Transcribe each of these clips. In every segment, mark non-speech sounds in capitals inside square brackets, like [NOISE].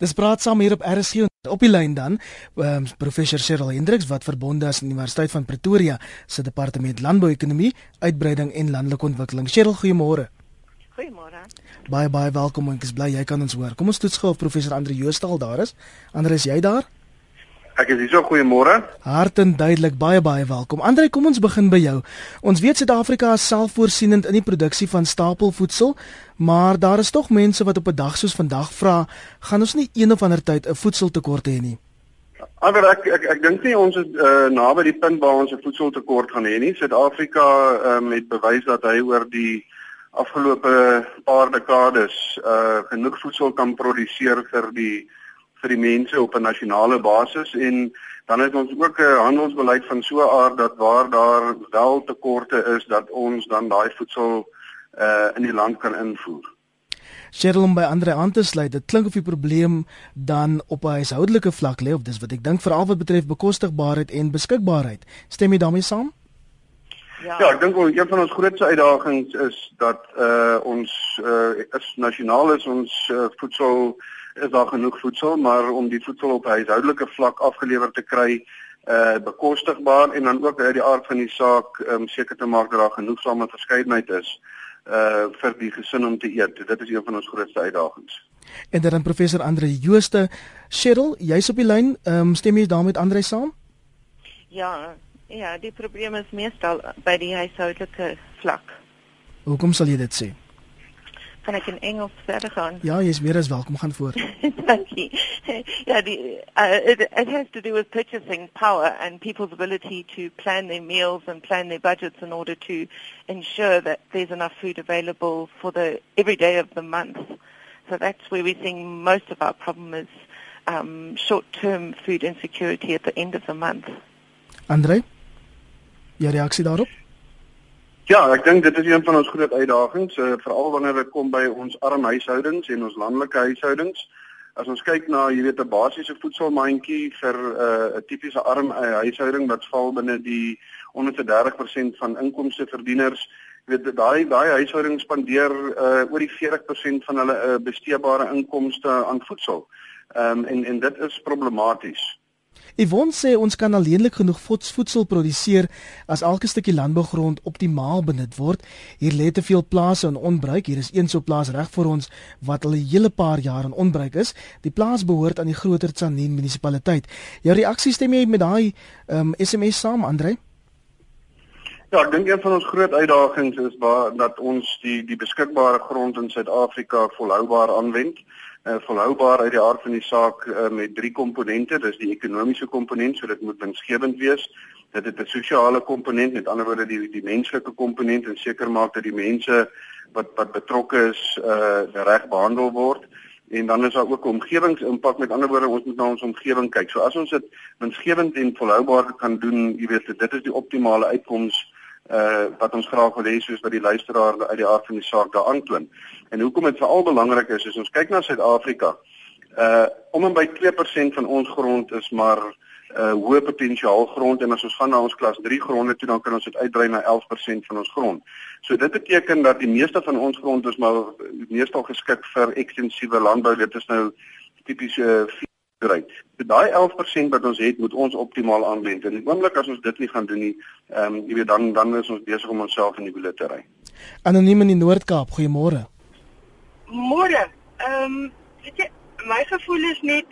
Dis praat saam hier op RSG op die lyn dan um, professor Cyril Hendriks wat verbonde is aan die Universiteit van Pretoria se departement landbouekonomie, uitbreiding en landelike ontwikkeling. Cyril, goeiemôre. Goeiemôre. Baie baie welkom en ek is bly jy kan ons hoor. Kom ons toets gou of professor Andre Joostal daar is. Andre, is jy daar? Ek is hier so goeiemôre. Hartend duidelik baie baie welkom. Andre, kom ons begin by jou. Ons weet Suid-Afrika is selfvoorsienend in die produksie van stapelvoedsel, maar daar is tog mense wat op 'n dag soos vandag vra, gaan ons nie een of ander tyd 'n voedseltekort hê nie? Maar ek ek ek dink nie ons is uh, naby die punt waar ons 'n voedseltekort gaan hê nie. Suid-Afrika um, het bewys dat hy oor die afgelope paar dekades uh, genoeg voedsel kan produseer vir die vir die mense op 'n nasionale basis en dan het ons ook 'n handelsbeleid van so 'n aard dat waar daar wel tekorte is dat ons dan daai voedsel uh in die land kan invoer. Cheryl om by ander aan te sluit, dit klink of die probleem dan op 'n huishoudelike vlak lê of dis wat ek dink veral wat betref bekostigbaarheid en beskikbaarheid. Stem jy daarmee saam? Ja, ja ek dink een van ons grootste uitdagings is dat uh ons uh is nasionaal is ons uh, voedsel uh is daar genoeg voedsel, maar om die voedsel op huishoudelike vlak afgelewer te kry, uh bekostigbaar en dan ook uit die aard van die saak om um, seker te maak dat daar genoegsame verskeidenheid is uh vir die gesin om te eet. Dit is een van ons grootste uitdagings. En dan professor Andre Jooste, Cheryl, jy's op die lyn. Ehm um, stem jy daarmee Andre saam? Ja, ja, die probleem is meestal by die huishoudelike vlak. Hoekom sal jy dit sê? Kan ek in Engels verder gaan? Ja, jy is meer as welkom gaan voor. [LAUGHS] Dankie. Ja, die uh, it, it has to do with purchasing power and people's ability to plan their meals and plan their budgets in order to ensure that there's enough food available for the every day of the month. So that's where we're seeing most of our problem is um, short-term food insecurity at the end of the month. Andre, jou reaksie daarop? Ja, ek dink dit is een van ons groot uitdagings, uh, veral wanneer dit kom by ons arm huishoudings en ons landelike huishoudings. As ons kyk na, jy weet, 'n basiese voedselmandjie vir eh, 'n uh, tipiese arm uh, huishouding wat val binne die onder 30% van inkomste verdieners, jy weet, daai daai huishoudings spandeer uh, oor die 40% van hulle uh, besteedbare inkomste aan voedsel. Ehm um, en en dit is problematies. Yvonne sê ons kan alleenlik genoeg voedsel produseer as elke stukkie landbougrond optimaal benut word. Hier lê te veel plase in onbruik. Hier is een so plaas reg vir ons wat al 'n hele paar jaar in onbruik is. Die plaas behoort aan die groter Tsanin munisipaliteit. Jou reaksie stem jy met daai um, ehm, SMS saam, Andre? Ja, ek dink een van ons groot uitdagings is waar dat ons die die beskikbare grond in Suid-Afrika volhoubaar aanwend uh, volhoubaar uit die aard van die saak uh, met drie komponente. Dis die ekonomiese komponent, so dit moet winsgewend wees. Dit het 'n sosiale komponent, met ander woorde die die menslike komponent en seker maak dat die mense wat wat betrokke is, uh reg behandel word. En dan is daar ook omgewingsimpak. Met ander woorde, ons moet na ons omgewing kyk. So as ons dit winsgewend en volhoubaar kan doen, jy weet, dit is die optimale uitkoms uh wat ons graag wil hê soos wat die luisteraar uit die aard van die saak daar aanklim. En hoekom dit veral belangrik is, is ons kyk na Suid-Afrika. Uh om en by 2% van ons grond is maar uh hoë potensiaal grond en as ons gaan na ons klas 3 gronde toe dan kan ons dit uitbrei na 11% van ons grond. So dit beteken dat die meeste van ons grond is maar meestal geskik vir ekstensiewe landbou. Dit is nou tipiese ry. So daai 11% wat ons het, moet ons optimaal aanwend. En oomblik as ons dit nie gaan doen nie, ehm um, jy weet dan dan is ons besig om onsself in die wiele te ry. Anoniem in die Noord-Kaap, goeiemôre. Môre. Ehm um, weet jy, my gevoel is net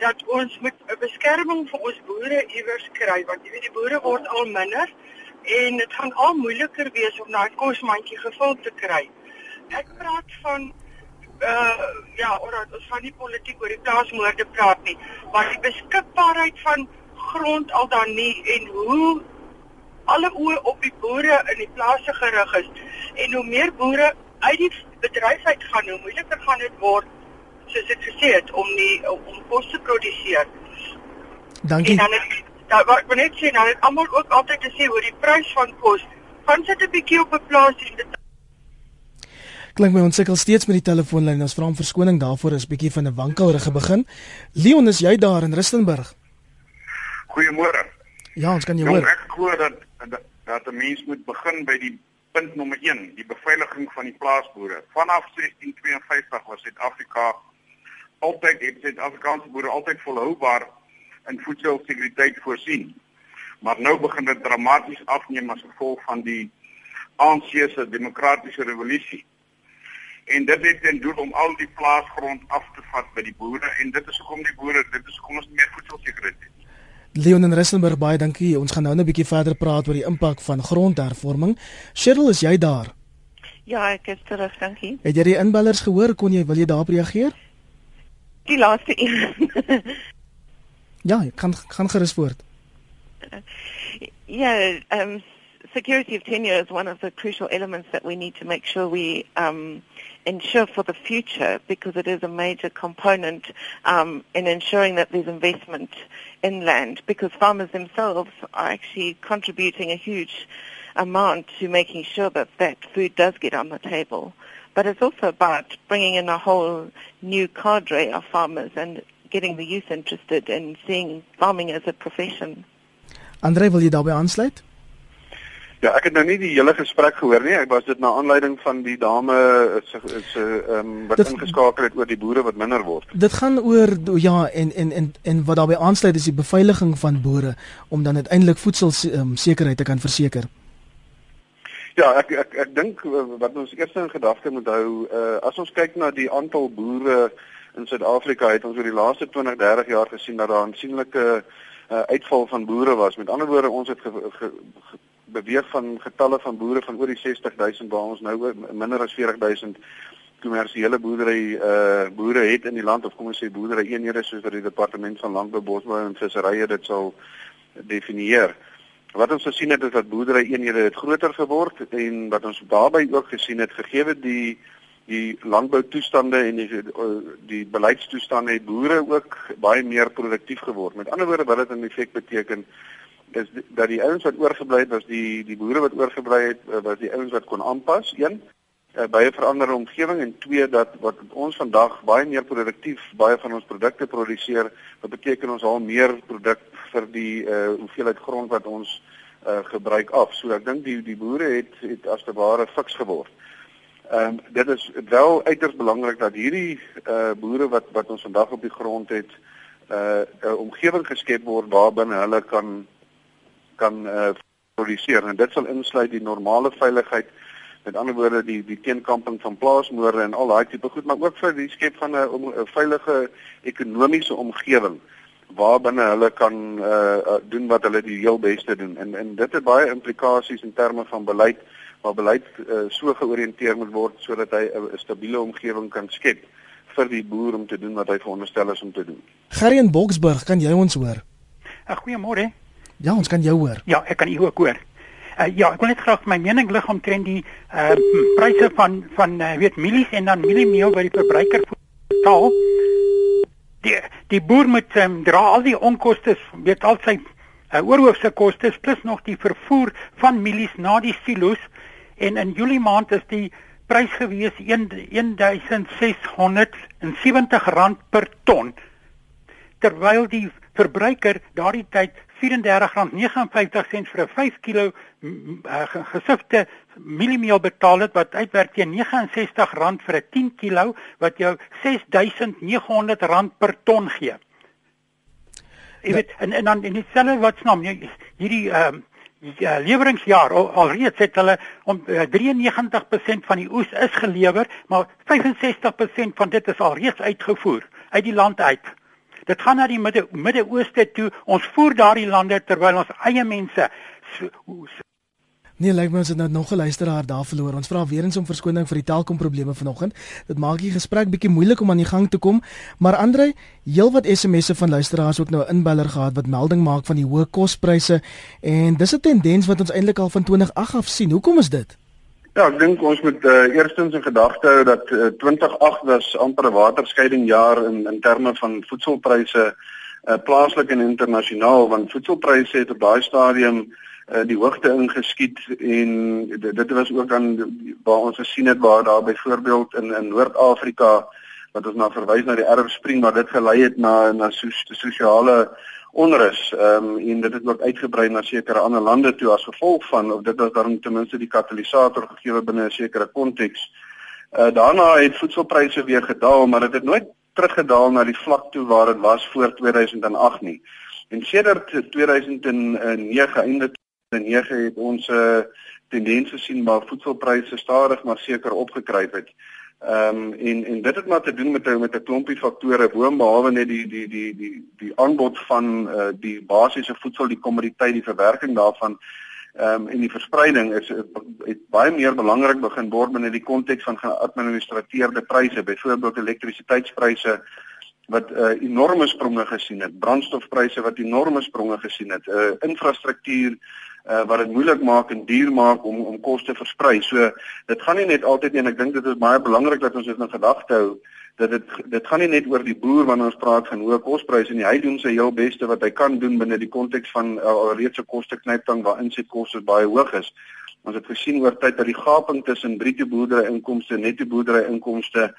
dat ons moet 'n beskerming vir ons boere iewers kry want jy weet die boere word al minder en dit gaan al moeiliker wees om daai kosmandjie gevul te kry. Ek praat van uh ja, oor ons van die politiek oor die plaasmoorde praat nie, maar die beskikbaarheid van grond al dan nie en hoe alle oë op die boere in die plase gerig is en hoe meer boere uit die bedryf uit gaan, hoe moeiliker gaan dit word soos ek gesê het om die om kos te produseer. Dankie. En dan het, da, wat ek net sê, dan het almal ook altyd gesê oor die prys van kos. Gaan sit 'n bietjie op 'n plaas en dit Klink my ons sukkel steeds met die telefoonlyn. Ons vra om verskoning daarvoor is bietjie van 'n wankelrige begin. Leon, is jy daar in Rustenburg? Goeiemôre. Ja, ons kan jou Jong, hoor. Ek glo dat dat 'n mens moet begin by die punt nommer 1, die beveiliging van die plaasboere. Vanaf 1652 was Suid-Afrika altyd het Suid-Afrikaanse boere altyd volhoubaar in voedselsekuriteit voorsien. Maar nou begin dit dramaties afneem as gevolg van die ANC se demokratiese revolusie. En dit het ten doel om al die plaasgrond af te vat by die boere en dit is hoekom die boere, dit is hoekom ons nie meer voedselsekuriteit het. Leon en Rissenburg baie dankie. Ons gaan nou net 'n bietjie verder praat oor die impak van grondhervorming. Cheryl, is jy daar? Ja, ek is terug, dankie. Het jy die inbellers gehoor? Kon jy wil jy daarop reageer? Die laaste een. [LAUGHS] ja, ek kan gaan gerus voort. Yeah, um security of tenure is one of the crucial elements that we need to make sure we um ensure for the future because it is a major component um in ensuring that there's investment in land because farmers themselves are actually contributing a huge amount to making sure that that food does get on the table. But it's also about bringing in a whole new cadre of farmers and getting the youth interested in seeing farming as a profession. Andre, wil jy daarbey aansluit? Ja, ek het nou nie die hele gesprek gehoor nie. Ek was dit na aanleiding van die dame is is ehm um, wat dit, ingeskakel het oor die boere wat minder word. Dit gaan oor ja en en en en wat daarbey aansluit is die beveiliging van boere om dan uiteindelik voedsel um, sekerheid te kan verseker. Ja, ek ek ek dink eh, wat ons eers in gedagte moet hou, uh, as ons kyk na die aantal boere in Suid-Afrika, het ons oor die laaste 20, 30 jaar gesien dat daar 'n aansienlike uh, uitval van boere was. Met ander woorde, ons het ge, ge, ge, beweeg van getalle van boere van oor die 60000 waar ons nou minder as 40000 kommersiële boerdery uh boere het in die land of kom ons sê boerdery eenhede soos wat die departement van landbou, bosbou en visserye dit sal definieer. Wat ons gesien het is dat boerdery eenhede het groter geword en wat ons daarbey ook gesien het gegee die die landboutoestande en die die beleidstoestande het boere ook baie meer produktief geword. Met ander woorde wat dit in effek beteken is dat die ouens wat oorgebly het was die die boere wat oorgebly het eh, was die ouens wat kon aanpas. Een uh, by 'n veranderde omgewing. En twee dat wat ons vandag baie meer produktief baie van ons produkte produseer wat beteken ons haal meer produk vir die uh, hoeveelheid grond wat ons uh, gebruik af. So ek dink die die boere het het as te ware fiks geword. Ehm um, dit is wel uiters belangrik dat hierdie uh, boere wat wat ons vandag op die grond het 'n uh, omgewing geskep word waarbinne hulle kan kan uh, produseer en dit sal insluit die normale veiligheid met ander woorde die die teenkamping van plaasmoorde en al daai tipe goed maar ook vir die skep van 'n veilige ekonomiese omgewing waarbinne hulle kan uh, doen wat hulle die heel beste doen en en dit het baie implikasies in terme van beleid waar beleid uh, so georiënteer moet word sodat hy 'n stabiele omgewing kan skep vir die boer om te doen wat hy veronderstel is om te doen. Gerrie in Boksburg, kan jy ons hoor? Goeiemôre. Ja, ons kan jou hoor. Ja, ek kan u ook hoor. Uh, ja, ek wil net graag my mening lig omtrent die uh pryse van van uh, weet mielies en dan mieliemeel by die verbruiker betaal. Die die boer moet um, dra al die onkoste, weet al sy uh, oorhoofse kostes plus nog die vervoer van mielies na die silo's en in Julie maand is die prys gewees 1670 rand per ton terwyl die verbruiker daardie tyd R34.59 vir 'n 5 kg uh, gesifte mieliemeel betaal het wat uitwerk teen R69 vir 'n 10 kg wat jou R6900 per ton gee. Jy weet en en dan in dieselfde wat snaam hierdie ehm um, Ja, leweringsjaar al, alreeds het hulle om uh, 93% van die oes is gelewer, maar 65% van dit is alreeds uitgevoer uit die land uit. Dit gaan na die midde Midde-Ooste toe. Ons voer daardie lande terwyl ons eie mense so, so. Nee, lyk my ons het nou nog 'n luisteraar daar verloor. Ons vra weer eens om verskoning vir die telkomprobleme vanoggend. Dit maak die gesprek bietjie moeilik om aan die gang te kom. Maar Andre, heelwat SMS'e van luisteraars ook nou inbeller gehad wat melding maak van die hoë kospryse en dis 'n tendens wat ons eintlik al van 2008 af sien. Hoekom is dit? Ja, ek dink ons moet uh, eerstens in gedagte hou dat uh, eh, 2008 was amper 'n waterskeiding jaar in in terme van voedselpryse uh, plaaslik en internasionaal want voedselpryse het op daai stadium uh, die hoogte ingeskiet en dit, dit was ook dan waar ons gesien het waar daar byvoorbeeld in in Noord-Afrika wat ons na verwys na die Arab Spring waar dit gelei het na na so, sosiale onrus ehm um, en dit het ook uitgebrei na sekere ander lande toe as gevolg van of dit was dan ten minste die katalisator gegee binne 'n sekere konteks. Uh daarna het voedselpryse weer gedaal, maar dit het nooit teruggedaal na die vlak toe waar dit was voor 2008 nie. En sedert 2009 einde 2009 het ons 'n uh, tendens gesien waar voedselpryse stadig maar seker opgekruip het. Ehm um, en en dit het maar te doen met met 'n klompie faktore. Boonbehalwe net die die die die die aanbod van uh, die basiese voedsel, die kommoditeit, die verwerking daarvan ehm um, en die verspreiding is het, het baie meer belangrik begin word binne die konteks van geadministreerde pryse, byvoorbeeld elektrisiteitspryse wat uh, enorme spronge gesien het, brandstofpryse wat enorme spronge gesien het, uh, infrastruktuur uh, wat dit moeilik maak en duur maak om om kos te versprei. So dit gaan nie net altyd en ek dink dit is baie belangrik dat ons dit in gedagte hou dat dit dit gaan nie net oor die boer wanneer ons praat van hoë kospryse nie. Hy doen sy heel beste wat hy kan doen binne die konteks van uh, alreeds 'n koste knyptang waar insetkoste baie hoog is. Ons het gesien oor tyd dat die gaping tussen bruto boerdery inkomste en netto boerdery inkomste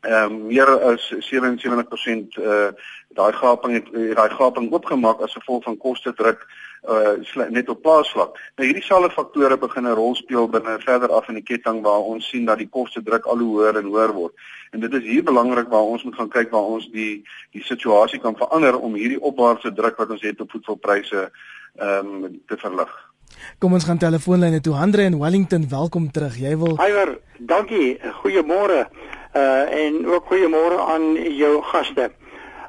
ehm um, meer as 77% uh eh, daai gaping het daai gaping oopgemaak as gevolg van koste druk uh net op plaasvlak. Nou hierdie selfe faktore begin 'n rol speel binne verder af in die ketting waar ons sien dat die koste druk al hoe hoër en hoër word. En dit is hier belangrik waar ons moet gaan kyk waar ons die die situasie kan verander om hierdie opwaartse druk wat ons het op voedselpryse ehm um, te verlig. Kom ons gaan telefoonlyne toe. Andre in Wellington, welkom terug. Jy wil Hywer, dankie. Goeiemôre. Uh en ook goeiemôre aan jou gaste.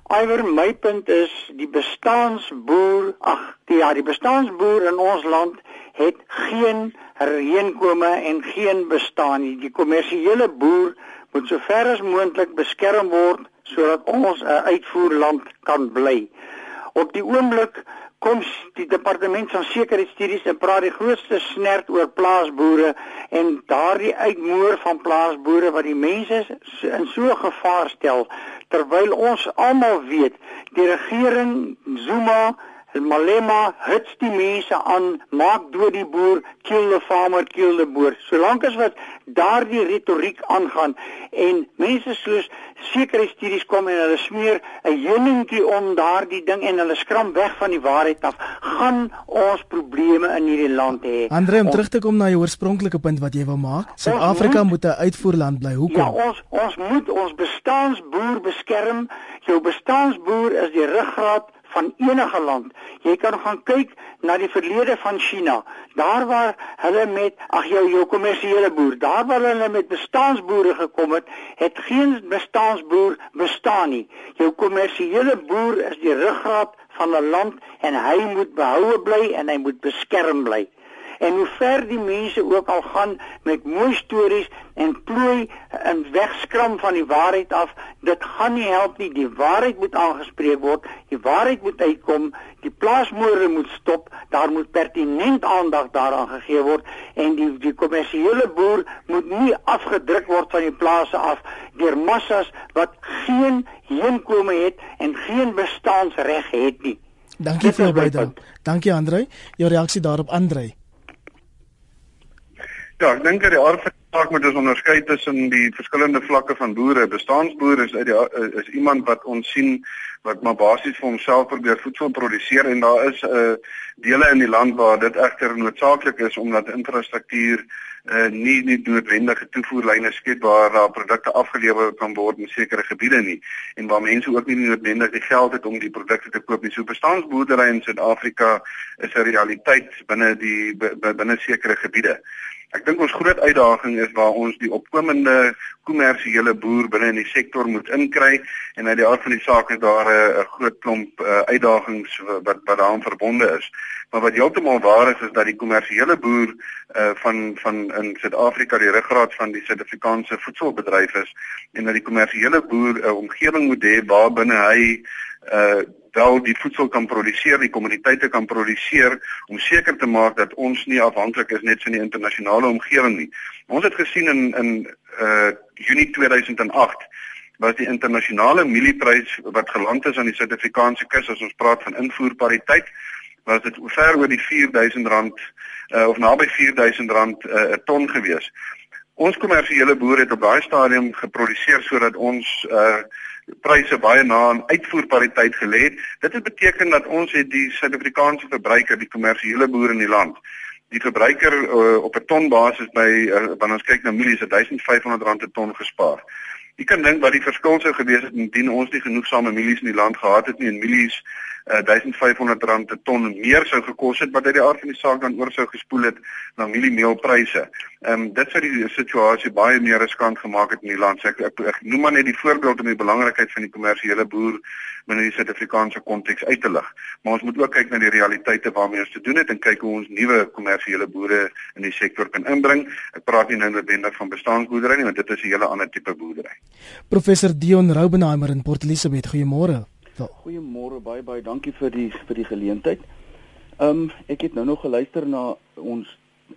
Iwer my punt is die bestaansboer, ag, ja, die bestaansboer in ons land het geen reenkome en geen bestaan nie. Die kommersiële boer moet so ver as moontlik beskerm word sodat ons 'n uitvoerland kan bly. Op die oomblik kom die departement van sekuriteitsstudies en praat die grootste snert oor plaasboere en daardie uitmoer van plaasboere wat die mense in so gevaar stel terwyl ons almal weet die regering Zuma Malema hits die mense aan, maak dood die boer, kill the farmer, kill the boer. Solank as wat daardie retoriek aangaan en mense soos sekere studies kom en hulle smeer 'n heuningkie om daardie ding en hulle skram weg van die waarheid af, gaan ons probleme in hierdie land hê. Andre, om terug te kom na jou oorspronklike punt wat jy wou maak, Suid-Afrika moet 'n uitvoerland bly. Hoekom? Ja, ons ons moet ons bestaansboer beskerm. Jou bestaansboer is die ruggraat van enige land. Jy kan gaan kyk na die verlede van China. Daar waar hulle met ag jou jou kommersiële boer, daar waar hulle met bestaanboere gekom het, het geen bestaanboer bestaan nie. Jou kommersiële boer is die ruggraat van 'n land en hy moet behoue bly en hy moet beskerm bly en hoe ver die mense ook al gaan met mooi stories en plooi en wegskram van die waarheid af, dit gaan nie help nie. Die waarheid moet aangespreek word. Die waarheid moet uitkom. Die plaasmoorde moet stop. Daar moet pertinent aandag daaraan gegee word en die die kommersiële boer moet nie afgedruk word van die plase af deur massas wat geen heenkome het en geen bestaansreg het nie. Dankie vir jou bydrae. Dankie Andrei. Jou reaksie daarop Andrei. Ja, ek dink dat die aard van die saak moet ons onderskei tussen die verskillende vlakke van boere. Bestaansboer is uit die is iemand wat ons sien wat maar basies vir homself probeer voedsel produseer en daar is 'n uh, dele in die land waar dit egter noodsaaklik is omdat infrastruktuur uh, nie nie noodwendige toevoerlyne skep waar daar produkte afgelewer kan word in sekere gebiede nie en waar mense ook nie noodwendig die geld het om die produkte te koop nie. So bestaansboerdery in Suid-Afrika is 'n realiteit binne die binne sekere gebiede. Ek dink ons groot uitdaging is waar ons die opkomende kommersiële boer binne in die sektor moet inkry en uit die aard van die saak is daar 'n groot klomp uh, uitdagings wat wat daaraan verbonde is. Maar wat heeltemal waar is is dat die kommersiële boer uh, van van in Suid-Afrika die ruggraat van die Suid-Afrikaanse voedselbedryf is en dat die kommersiële boer 'n uh, omgewing moet hê waar binne hy uh wel die voedsel kan produseer, die kommoditeite kan produseer om seker te maak dat ons nie afhanklik is net van die internasionale omgewing nie. Ons het gesien in in uh Junie 2008 was die internasionale mielieprys wat geland is aan die Suid-Afrikaanse kus as ons praat van invoerpariteit was dit ver oor die R4000 uh of naby R4000 uh 'n ton gewees. Ons kommersiële boere het op daai stadium geproduseer sodat ons uh pryse baie na aan uitvoerpariteit gelê het. Dit het beteken dat ons het die Suid-Afrikaanse verbruiker, die kommersiële boer in die land, die verbruiker uh, op 'n ton basis by uh, wanneer ons kyk na mielies, 1500 rand per ton gespaar. Jy kan dink wat die verskil sou gewees het indien ons nie genoegsame mielies in die land gehad het nie en mielies uh, 1500 rand per ton meer sou gekos het wat uit die aard van die saak dan oor sou gespoel het na mieliemeelpryse. Ehm um, dit sou die situasie baie meer riskant gemaak het in die land. Ek, ek, ek noem maar net die voorbeeld om die belangrikheid van die kommersiële boer binne die Suid-Afrikaanse konteks uit te lig. Maar ons moet ook kyk na die realiteite waarmee ons te doen het en kyk hoe ons nuwe kommersiële boere in die sektor kan inbring. Ek praat nie nou noodwendig van bestaanboerdery nie, want dit is 'n hele ander tipe boerdery. Professor Dion Roubenheimer in Port Elizabeth, goeiemôre. Goeiemôre baie baie dankie vir die vir die geleentheid. Ehm um, ek het nou nog geluister na ons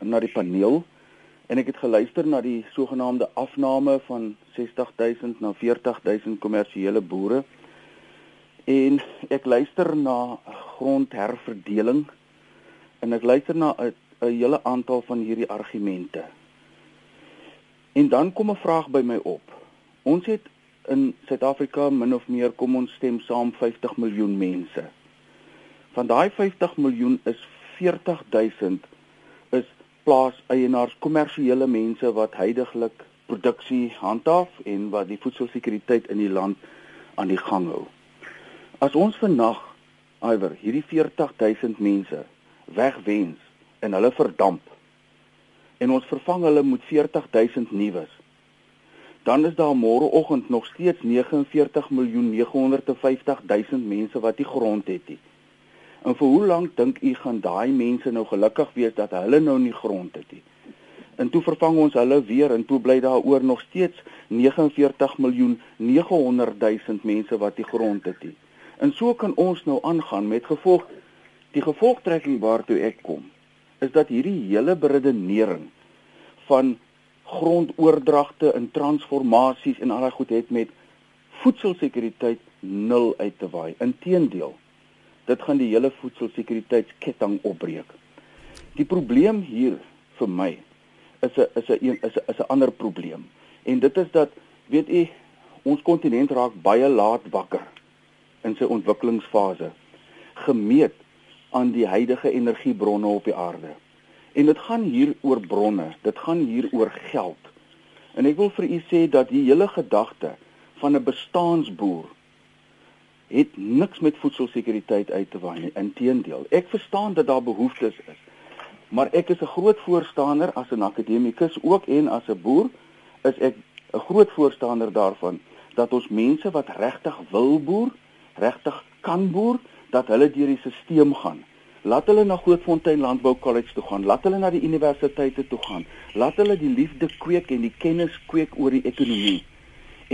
na die paneel en ek het geluister na die sogenaamde afname van 60000 na 40000 kommersiële boere. En ek luister na grondherverdeling en ek luister na 'n hele aantal van hierdie argumente. En dan kom 'n vraag by my op. Ons het in Suid-Afrika min of meer kom ons stem saam 50 miljoen mense. Van daai 50 miljoen is 40000 is plaaseienaars, kommersiële mense wat heidaglik produksie handhaaf en wat die voedselsekuriteit in die land aan die gang hou. As ons vannag iwer hierdie 40000 mense wegwens en hulle verdamp en ons vervang hulle met 40000 nuus dan is daar môreoggend nog steeds 49 miljoen 950 000 mense wat nie grond het nie. En vir hoe lank dink u gaan daai mense nou gelukkig wees dat hulle nou nie grond het nie? En toe vervang ons hulle weer en toe bly daar oor nog steeds 49 miljoen 900 000 mense wat nie grond het nie. En so kan ons nou aangaan met gevolg die gevolgtrekking waartoe ek kom is dat hierdie hele beredenering van grondoordragte en transformasies en al daai goed het met voedselsekuriteit nul uit te waai. Inteendeel, dit gaan die hele voedselsekuriteitsketting opbreek. Die probleem hier vir my is 'n is 'n is 'n is 'n ander probleem. En dit is dat weet u ons kontinent raak baie laat wakker in sy ontwikkelingsfase gemeet aan die huidige energiebronne op die aarde. En dit gaan hier oor bronne, dit gaan hier oor geld. En ek wil vir u sê dat die hele gedagte van 'n bestaansboer het niks met voedselsekuriteit uit te waai nie. Inteendeel, ek verstaan dat daar behoeftes is. Maar ek is 'n groot voorstander as 'n akademikus ook en as 'n boer is ek 'n groot voorstander daarvan dat ons mense wat regtig wil boer, regtig kan boer, dat hulle deur die stelsel gaan Laat hulle na Grootfontein Landbou College toe gaan. Laat hulle na die universiteite toe gaan. Laat hulle die liefde kweek en die kennis kweek oor die ekonomie.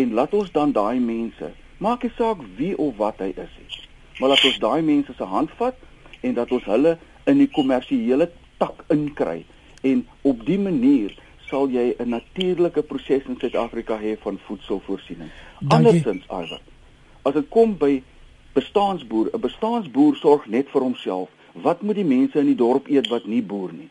En laat ons dan daai mense, maak nie saak wie of wat hy is nie. Maar laat ons daai mense se hand vat en dat ons hulle in die kommersiële tak inkry en op die manier sal jy 'n natuurlike proses in Suid-Afrika hê van voedselvoorsiening. Andersins, Iver. As dit kom by bestaansboer, 'n bestaansboer sorg net vir homself wat moet die mense in die dorp eet wat nie boer nie?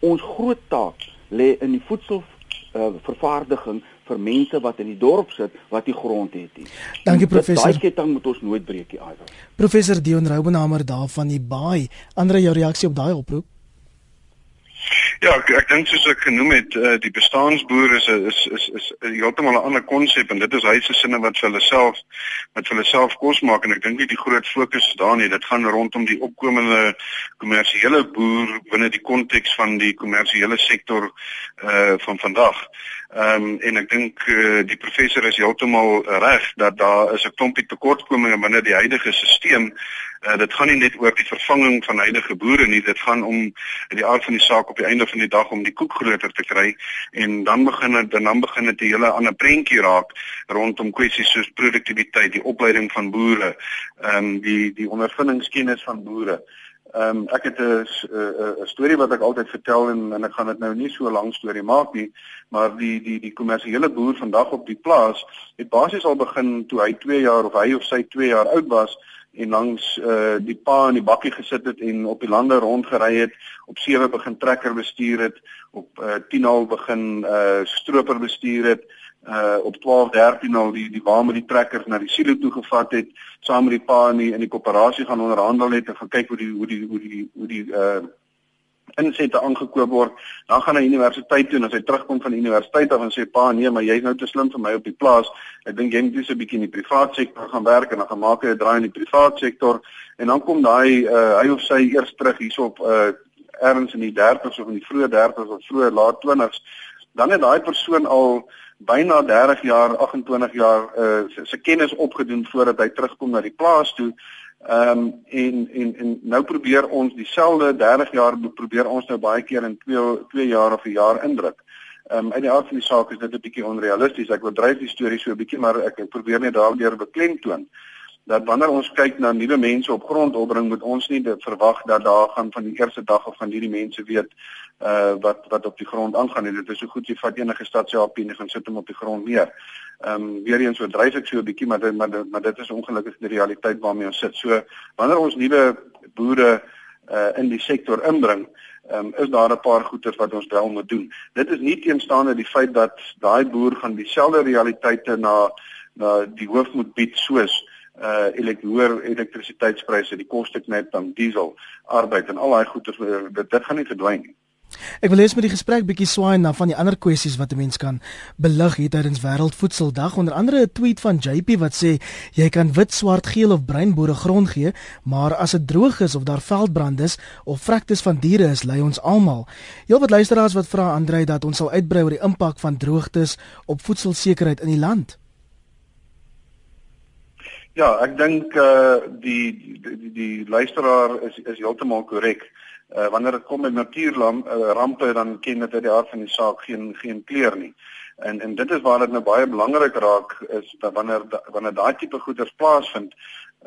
Ons groot taak lê in die voedsel uh, vervaardiging vir mense wat in die dorp sit wat nie grond het nie. Dankie professor. Daai ketting moet ons nooit breek nie, Iver. Professor Dion Roubenhamer daar van die Baai. Andre jou reaksie op daai oproep? Ja, ek, ek dink soos ek genoem het, uh, die bestaansboer is is is is heeltemal 'n ander konsep en dit is huise sinne wat vir hulle self wat vir hulle self kos maak en ek dink nie die groot fokus is daar nie. Dit gaan rondom die opkomende kommersiële boer binne die konteks van die kommersiële sektor uh van vandag. Ehm um, en ek dink uh, die professor is heeltemal reg dat daar is 'n klompie tekortkominge binne die huidige stelsel Uh, dit gaan nie net oor die vervanging van huidige boere nie, dit gaan om die aard van die saak op die einde van die dag om die koek groter te kry en dan begin dit dan begin dit 'n hele ander prentjie raak rondom kwessies soos produktiwiteit, die opleiding van boere, ehm um, die die ondervindingskennis van boere. Ehm um, ek het 'n 'n storie wat ek altyd vertel en en ek gaan dit nou nie so lank storie maak nie, maar die die die kommersiële boer vandag op die plaas het basies al begin toe hy 2 jaar of hy of sy 2 jaar oud was en langs uh die pa in die bakkie gesit het en op die lande rondgery het, op sewe begin trekker bestuur het, op uh 10 al begin uh stroper bestuur het, uh op 12 13 al die die waar met die trekker na die silo toe gevat het, saam met die pa in die in die koöperasie gaan onderhandel het en gaan kyk hoe die hoe die hoe die hoe die uh insette aangekoop word, dan gaan hy universiteit toe en as hy terugkom van die universiteit af en sê pa nee, maar jy's nou te slim vir my op die plaas. Ek dink jy moet so 'n bietjie in die privaat sektor gaan werk en dan gaan maak hy 'n draai in die privaat sektor. En dan kom daai uh, hy of sy eers terug hierop uh, ergens in die 30s of in die vroeë 30s of vroeë laat 20s, dan het daai persoon al byna 30 jaar, 28 jaar uh, se kennis opgedoen voordat hy terugkom na die plaas toe Ehm um, en en en nou probeer ons dieselfde 30 jaar probeer ons nou baie keer in 2 2 jaar of 'n jaar indruk. Ehm um, uit die aard van die saak is dit 'n bietjie onrealisties. Ek wil dryf die storie so 'n bietjie maar ek, ek probeer net daardeur beklemtoon dat wanneer ons kyk na nuwe mense op grond opbring moet ons nie verwag dat daar gaan van die eerste dag of van hierdie mense weet uh wat wat op die grond aangaan en dit is so goed jy vat enige stadsaapie en jy gaan sit hom op die grond neer. Ehm um, weer eens so dryf ek so 'n bietjie maar dit, maar dit, maar dit is ongelukkig die realiteit waarmee ons sit. So wanneer ons nuwe boere uh in die sektor inbring, ehm um, is daar 'n paar goeders wat ons wel moet doen. Dit is nie teenstaande die feit dat daai boer gaan dieselfde realiteite na na die hoof moet bied soos uh elektroor elektrisiteitspryse, die koste net dan diesel, arbeid en al daai goeders dit, dit gaan nie verdwyn nie. Ek wil hê met die gesprek bietjie swaai na van die ander kwessies wat 'n mens kan belig hier tydens Wêreldvoedseldag onder andere 'n tweet van JP wat sê jy kan wit, swart, geel of bruin boere grond gee, maar as dit droog is of daar veldbrand is of vrektes van diere is, lei ons almal. Heel wat luisteraars wat vra Andrei dat ons sal uitbrei oor die impak van droogtes op voedselsekerheid in die land. Ja, ek dink uh die die die, die luisteraar is is heeltemal korrek. Uh, wanneer dit kom met natuurrampe uh, dan ken dit uit die aard van die saak geen geen kleur nie. En en dit is waar dit nou baie belangrik raak is dat wanneer wanneer daai tipe goeders plaasvind,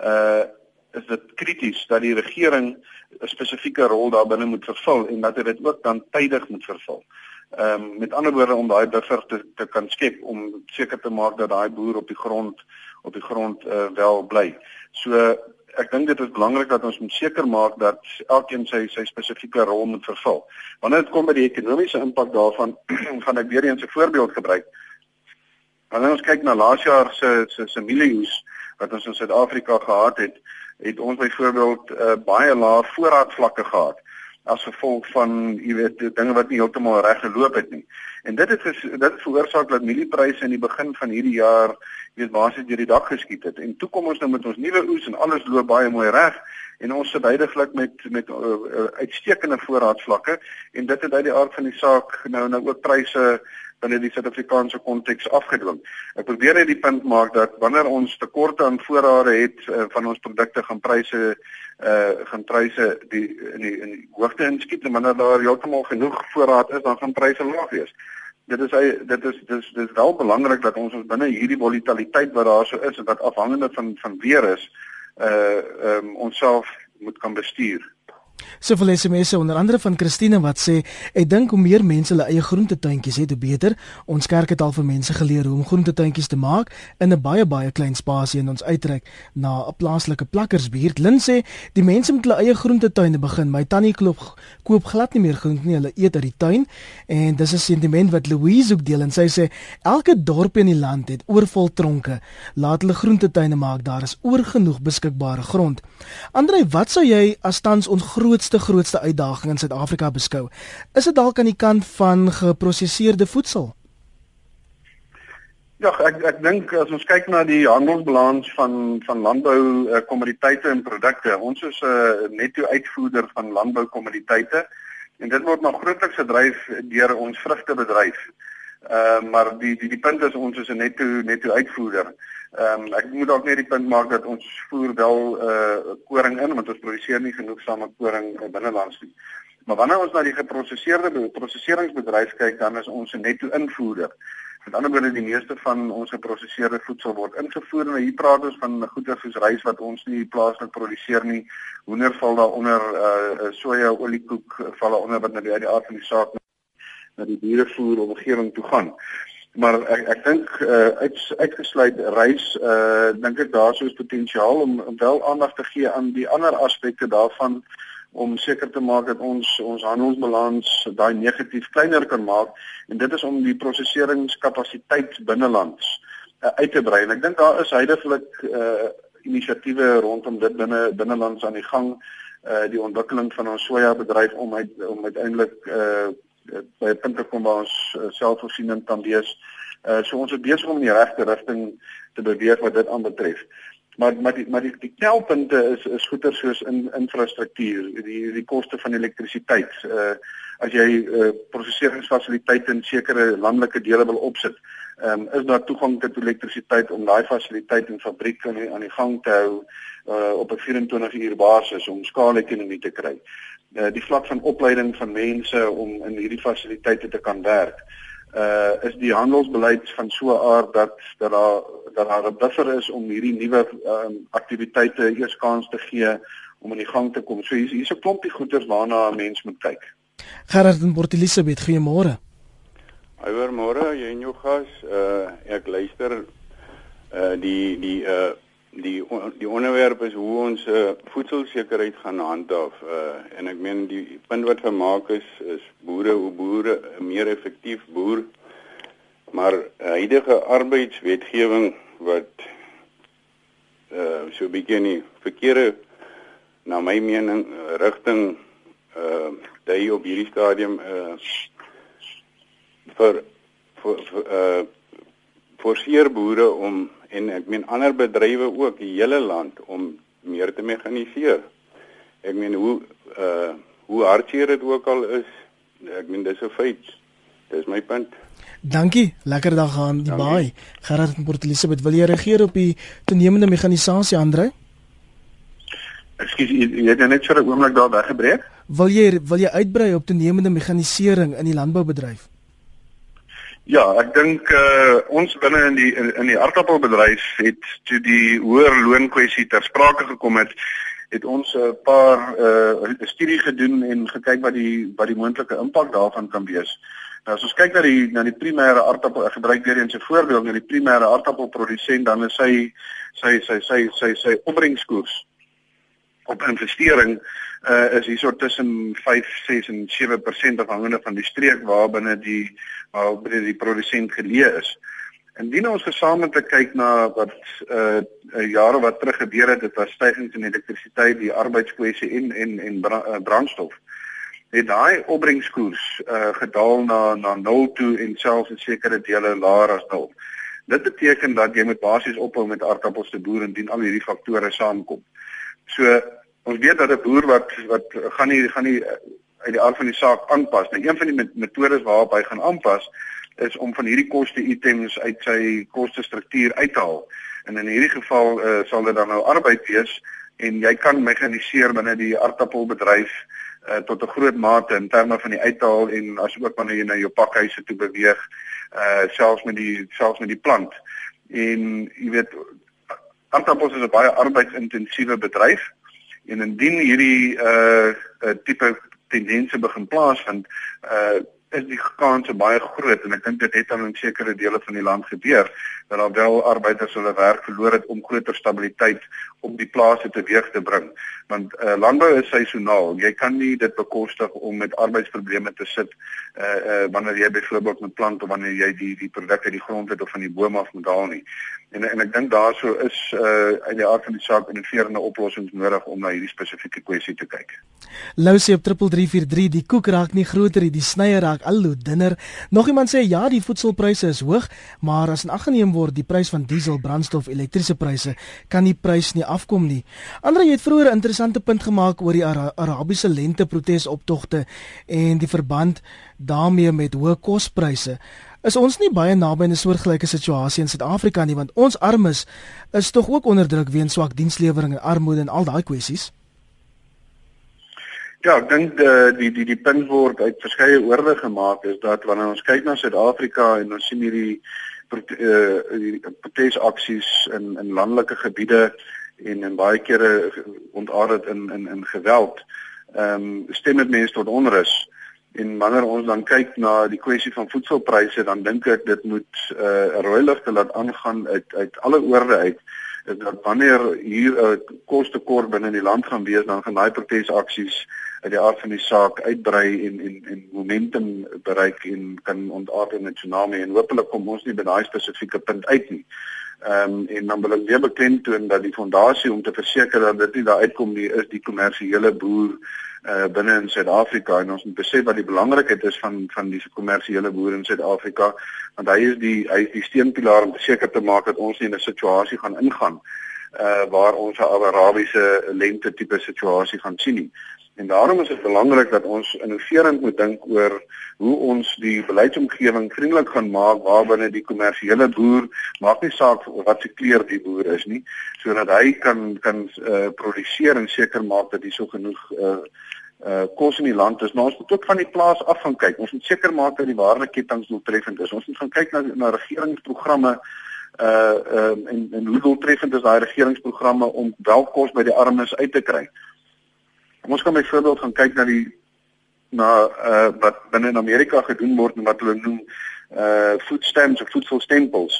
uh is dit krities dat die regering 'n spesifieke rol daarbinne moet vervul en dat dit ook dan tydig moet vervul. Ehm um, met ander woorde om daai buffer te, te kan skep om seker te maak dat daai boer op die grond op die grond uh, wel bly. So ek dink dit is belangrik dat ons moet seker maak dat elkeen sy sy spesifieke rol moet vervul. Wanneer dit kom by die ekonomiese impak daarvan, [CLEARS THROAT] gaan ek weer eens 'n voorbeeld gebruik. Wanneer ons kyk na laas jaar se se se mieliehoes wat ons in Suid-Afrika gehad het, het ons byvoorbeeld uh, baie lae voorraadvlakke gehad as gevolg van jy weet dinge wat nie heeltemal reg geloop het nie. En dit het dit veroorsaak dat mieliepryse in die begin van hierdie jaar weet basies deur die dak geskiet het. En toe kom ons nou met ons nuwe oes en alles loop baie mooi reg en ons sit heidaglik met met uh, uh, uitstekende voorraadvlakke en dit het uit die aard van die saak nou nou ook pryse binne die Suid-Afrikaanse konteks afgedwing. Ek probeer net die punt maak dat wanneer ons tekorte aan voorrade het uh, van ons produkte gaan pryse uh gaan pryse die in die in die hoogte inskiet en wanneer daar heeltemal genoeg voorraad is dan gaan pryse laag wees dit is dit is dis dis wel belangrik dat ons ons binne hierdie volatiliteit wat daar so is en wat afhangende van van weer is uh ehm um, onsself moet kan bestuur. So veel SMS'e onder andere van Christine wat sê ek dink hoe meer mense hulle eie groentetuintjies het, hoe beter. Ons kerk het al vir mense geleer hoe om groentetuintjies te maak in 'n baie baie klein spasie en ons uitreik na 'n plaaslike plakkersbuurt. Lin sê die mense moet hulle eie groentetuine begin. My tannie koop koop glad nie meer groente nie, hulle eet uit die tuin en dis 'n sentiment wat Louise ook deel en sy sê elke dorp in die land het oorvol tronke. Laat hulle groentetuine maak, daar is oorgenoeg beskikbare grond. Andrei, wat sou jy as tans ons grootste grootste uitdaging in Suid-Afrika beskou? Is dit dalk aan die kant van geprosesseerde voedsel? Ja, ek ek dink as ons kyk na die handelsbalans van van landbou uh, kommoditeite en produkte, ons is 'n uh, netto uitvoerder van landbou kommoditeite en dit word nog grootliks gedryf deur ons vrugtebedryf. Ehm uh, maar die die die punt is ons is 'n netto netto uitvoerder. Ehm um, ek moet dalk net die punt maak dat ons voer wel uh koring in want ons produseer nie genoegsame koring uh, binnelands nie. Maar wanneer ons na die geprosesseerde prosesseringsbedryf kyk, dan is ons 'n netto invoerder. Met ander woorde, die meeste van ons geprosesseerde voedsel word ingevoer en hier praat ons van goeie soos rys wat ons nie plaaslik produseer nie. Hoender val daaronder uh soja, oliekoek val daaronder wat die uit die aard van die saak na die dierevoer omgewing toe gaan maar ek ek dink uh, uit uitgesluit reis uh dink ek daar sou is potensiaal om, om wel aandag te gee aan die ander aspekte daarvan om seker te maak dat ons ons handelsbalans daai negatief kleiner kan maak. En dit is om die verseringskapasiteit binnelands uh, uit te brei. En ek dink daar is heidaglik uh inisiatiewe rondom dit binne binnelands aan die gang uh die ontwikkeling van ons soja bedryf om uit om uiteindelik uh by 'n punt te kom waar ons uh, selfvoorsienend kan wees. Uh so ons is besig om in die regte rigting te beweeg wat dit aanbetref. Maar maar die maar die, die kelpunte is is goeder soos in infrastruktuur, die die koste van elektrisiteit. Uh as jy uh proseseringsfasiliteite in sekere landelike dele wil opsit, um, is daar toegang tot elektrisiteit om daai fasiliteit en fabriek aan die, aan die gang te hou uh op 'n 24 uur basis om skaalekonomie te kry. Uh die vlak van opleiding van mense om in hierdie fasiliteite te kan werk. Uh is die handelsbeleid van so 'n aard dat dat daar dat daar 'n buffer is om hierdie nuwe um, aktiwiteite eers kans te gee om in die gang te kom. So hier's hier's 'n klompie goeders waarna 'n mens moet kyk. Gerard en Port Elizabeth, goeiemôre. Goeiemôre, jy en jou gas. Uh ek luister uh die die uh die die onderwerp is hoe ons uh, voedselsekerheid gaan handhaaf uh, en ek meen die punt wat vermaak is is boere hoe boere meer effektief boer maar huidige arbeidswetgewing wat uh so 'n bietjie in die verkeerde na my mening rigting uh dui op hierdie stadium uh vir vir, vir uh forceer boere om en ek meen ander bedrywe ook die hele land om meer te mekaniseer. Ek meen hoe uh hoe hartseer dit ook al is, ek meen dis 'n feit. Dis my punt. Dankie. Lekker dag aan die baai. Gerard en Port Elizabeth, wil jy reageer op die toenemende mekanisasie Andre? Ekskuus, jy het net vir 'n oomblik daar weggebreek. Wil jy wil jy uitbrei op toenemende mekanisering in die landboubedryf? Ja, ek dink uh ons binne in die in, in die aardappelbedryf het toe die hoër loonkwessie ter sprake gekom het, het ons 'n paar uh studie gedoen en gekyk wat die wat die moontlike impak daarvan kan wees. Nou as ons kyk na die na die primêre aardappel gebruik weer eens 'n voorbeeld na die primêre aardappelprodusent dan is sy sy sy sy sy sy opbrengskoers op investering uh is hierso tussen 5, 6 en 7% afhangende van die streek waarbinne die waarbinne die produsent geleë is. Indien ons gesamentlik kyk na wat uh jare wat terug gebeur het, dit was stygings in elektrisiteit, die arbeidskwessie en en en brandstof. Het daai opbrengskoers uh gedaal na na 0 toe en selfs in sekere dele laer as 0. Dit beteken dat jy moet basies ophou met aardappels te boer indien al hierdie faktore saamkom. So ons weet dat 'n boer wat wat gaan nie gaan nie eh, uit die aard van die saak aanpas. Nou een van die metodes waarop hy gaan aanpas is om van hierdie koste items uit sy koste struktuur uit te haal. En in hierdie geval uh, sal dit dan nou arbeid wees en jy kan mekaniseer binne die aardappelbedryf uh, tot 'n groot mate in terme van die uithaal en asook wanneer jy na jou pakhuise toe beweeg, uh selfs met die selfs met die plant. En jy weet aardappels is 'n baie arbeidsintensiewe bedryf en indien hierdie uh, uh tipe tendense begin plaasvind uh is die kanse baie groot. En ek dink dit het al in sekere dele van die land gebeur dat daar wel arbeiders hulle werk verloor het om groter stabiliteit op die plase teweeg te bring. Want uh, landbou is seisoonaal jy kan nie dit bekostig om met arbeidsprobleme te sit uh, uh wanneer jy byvoorbeeld met plante of wanneer jy die die produkte uit die grond het of van die boom af moet haal nie. En en ek dink daaroor is uh uit die aard van die saak innoverende oplossings nodig om na hierdie spesifieke kwessie te kyk. Lousie op 3343 die koek raak nie groter nie die snyer raak al hoe dunner. Nog iemand sê ja die voedselpryse is hoog maar as in ag geneem word die prys van diesel brandstof elektriese pryse kan die prys nie afkom nie Andre jy het vroeër 'n interessante punt gemaak oor die Ara Arabiese lente protesoptogte en die verband daarmee met hoë kospryse Is ons nie baie naby aan 'n soortgelyke situasie in Suid-Afrika nie want ons armes is tog ook onder druk weens swak dienslewering en armoede en al daai kwessies. Ja, ek dink die die die die punt word uit verskeie oorde gemaak is dat wanneer ons kyk na Suid-Afrika en ons sien hierdie uh protesaksies in in landelike gebiede en in baie kere ontaard dit in in in geweld, ehm um, stem dit mense tot onrus. En wanneer ons dan kyk na die kwessie van voedselpryse, dan dink ek dit moet 'n uh, rooi ligte laat aangaan uit uit alle oorde uit dat wanneer hier 'n uh, kostekort binne die land gaan wees, dan gaan daai protesaksies uit die aard van die saak uitbrei en en en momentum bereik en kan ontaard in 'n tsunami en hopelik kom ons nie by daai spesifieke punt uit nie. Ehm um, en dan wil ek weer beklemtoon dat die fondasie om te verseker dat dit nie daar uitkom nie is die kommersiële boer uh binne in Suid-Afrika en ons moet besef wat die belangrikheid is van van die kommersiële boere in Suid-Afrika want hy is die hy is die steunpilaar om seker te maak dat ons nie in 'n situasie gaan ingaan uh waar ons 'n Arabiese lente tipe situasie gaan sien nie. En daarom is dit belangrik dat ons innoverend moet dink oor hoe ons die beleidsomgewing vriendelik gaan maak waarbinne die kommersiële boer maak nie saak wat se kleur die boer is nie sodat hy kan kan uh produseer en seker maak dat hy so genoeg uh uh kos in die land is maar ons moet ook van die plaas af gaan kyk. Ons moet seker maak dat die waardeketting doeltreffend is. Ons moet gaan kyk na na regeringsprogramme uh um, en en hoe doeltreffend is daai regeringsprogramme om wel kos by die armes uit te kry. Ons kan byvoorbeeld gaan kyk na die na uh wat binne in Amerika gedoen word en wat hulle noem uh food stamps of voedselstempels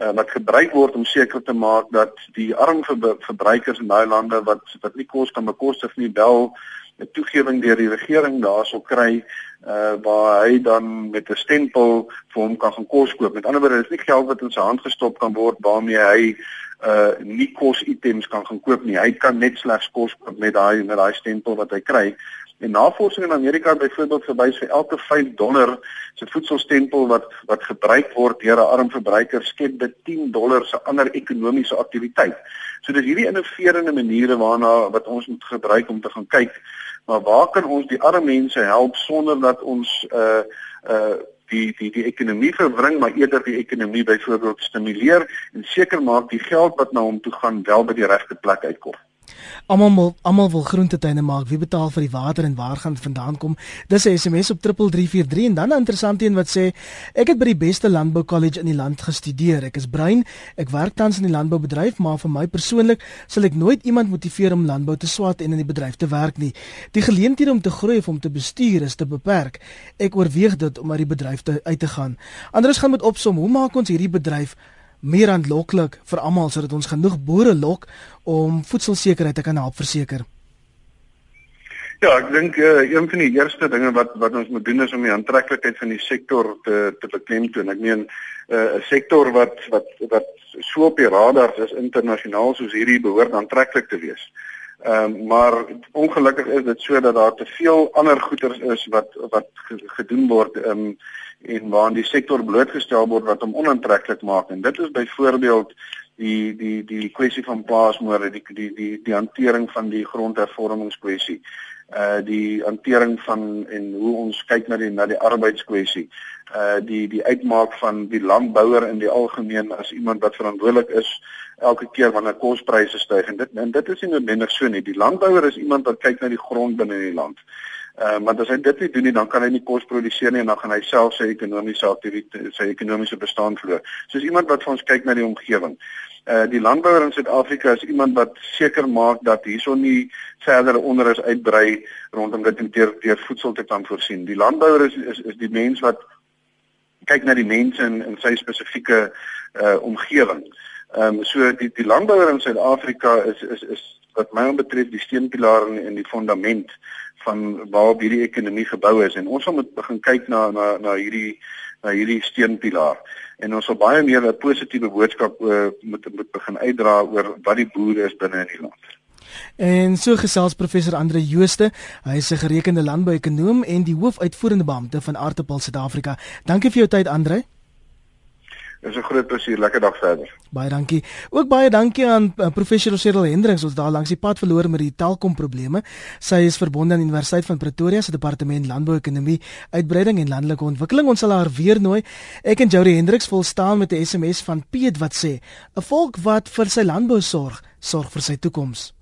uh wat gebruik word om seker te maak dat die arm verbruikers in daai lande wat wat nie kos kan bekostig nie wel 'n toegewing deur die regering daarso kry uh waar hy dan met 'n stempel vir hom kan gaan kos koop. Met ander woorde, is nie geld wat in sy hand gestop kan word waarmee hy uh nie kos items kan gaan koop nie. Hy kan net slegs kos koop met daai met daai stempel wat hy kry. En navorsing in Amerika byvoorbeeld verwys vir elke 5 dollar se voedselstempel wat wat gebruik word deur 'n arm verbruiker skep dit 10 dollar se ander ekonomiese aktiwiteit. So dis hierdie innoverende maniere waarna wat ons moet gebruik om te gaan kyk maar waar kan ons die arme mense help sonder dat ons uh uh die die die ekonomie verwring maar eerder die ekonomie byvoorbeeld stimuleer en seker maak die geld wat na hom toe gaan wel by die regte plek uitkom. Almal almal wil groentetuine maak. Wie betaal vir die water en waar gaan dit vandaan kom? Dis 'n SMS op 3343 en dan 'n interessante een wat sê ek het by die beste landbou college in die land gestudeer. Ek is brein. Ek werk tans in die landboubedryf, maar vir my persoonlik sal ek nooit iemand motiveer om landbou te swat en in die bedryf te werk nie. Die geleenthede om te groei of om te bestuur is te beperk. Ek oorweeg dit om uit die bedryf te uit te gaan. Anders gaan met opsom, hoe maak ons hierdie bedryf meer aanloklik vir almal sodat ons genoeg boere lok om voedselsekerheid te kan help verseker. Ja, ek dink uh, een van die eerste dinge wat wat ons moet doen is om die aantreklikheid van die sektor te te beklemtoon. Ek meen eh, 'n uh, sektor wat wat wat so op die radar is internasionaal soos hierdie behoort aantreklik te wees. Ehm um, maar ongelukkig is dit so dat daar te veel ander goederes is wat wat gedoen word ehm um, en waaraan die sektor blootgestel word wat hom onaantreklik maak. En dit is byvoorbeeld die die die kwessie van plaasmoorde die die die die hantering van die grondhervormingskwessie uh die hantering van en hoe ons kyk na die na die arbeidskwessie uh die die uitmaak van die landbouer in die algemeen as iemand wat verantwoordelik is elke keer wanneer kospryse styg. En dit en dit is nie noodwendig so nie. Die landbouer is iemand wat kyk na die grond binne in die land Ehm uh, maar as hy dit nie doen nie, dan kan hy nie kos produseer nie en dan gaan hy self sy ekonomiese aktiwiteit, sy ekonomiese bestaan verloor. Soos iemand wat vir ons kyk na die omgewing. Uh die landbouer in Suid-Afrika is iemand wat seker maak dat hierson nie verdere onderus uitbrei rondom dit om deur deur voedsel te kan voorsien. Die landbouer is is is die mens wat kyk na die mense in in sy spesifieke uh omgewing. Ehm um, so die die landbouer in Suid-Afrika is is is wat my betref die steunpilaar en, en die fundament van waarop hierdie ekonomie gebou is en ons moet begin kyk na na na hierdie na hierdie steunpilaar en ons sal baie meer 'n positiewe boodskap uh, moet moet begin uitdra oor wat die boere is binne in die land. En so gesels professor Andre Jooste, hy is 'n gerekende landbouekonoom en die hoofuitvoerende beampte van Aartappel Suid-Afrika. Dankie vir jou tyd Andre. Dis 'n groot plesier. Lekker dag verder. Baie dankie. Ook baie dankie aan uh, professor Cyril Hendriks wat daar langs die pad verloor met die Telkom probleme. Sy is verbonde aan Universiteit van Pretoria se departement landbouekonomie, uitbreiding en landelike ontwikkeling. Ons sal haar weer nooi. Ek en Jody Hendriks vol staan met 'n SMS van Piet wat sê: "’n Volk wat vir sy landbou sorg, sorg vir sy toekoms."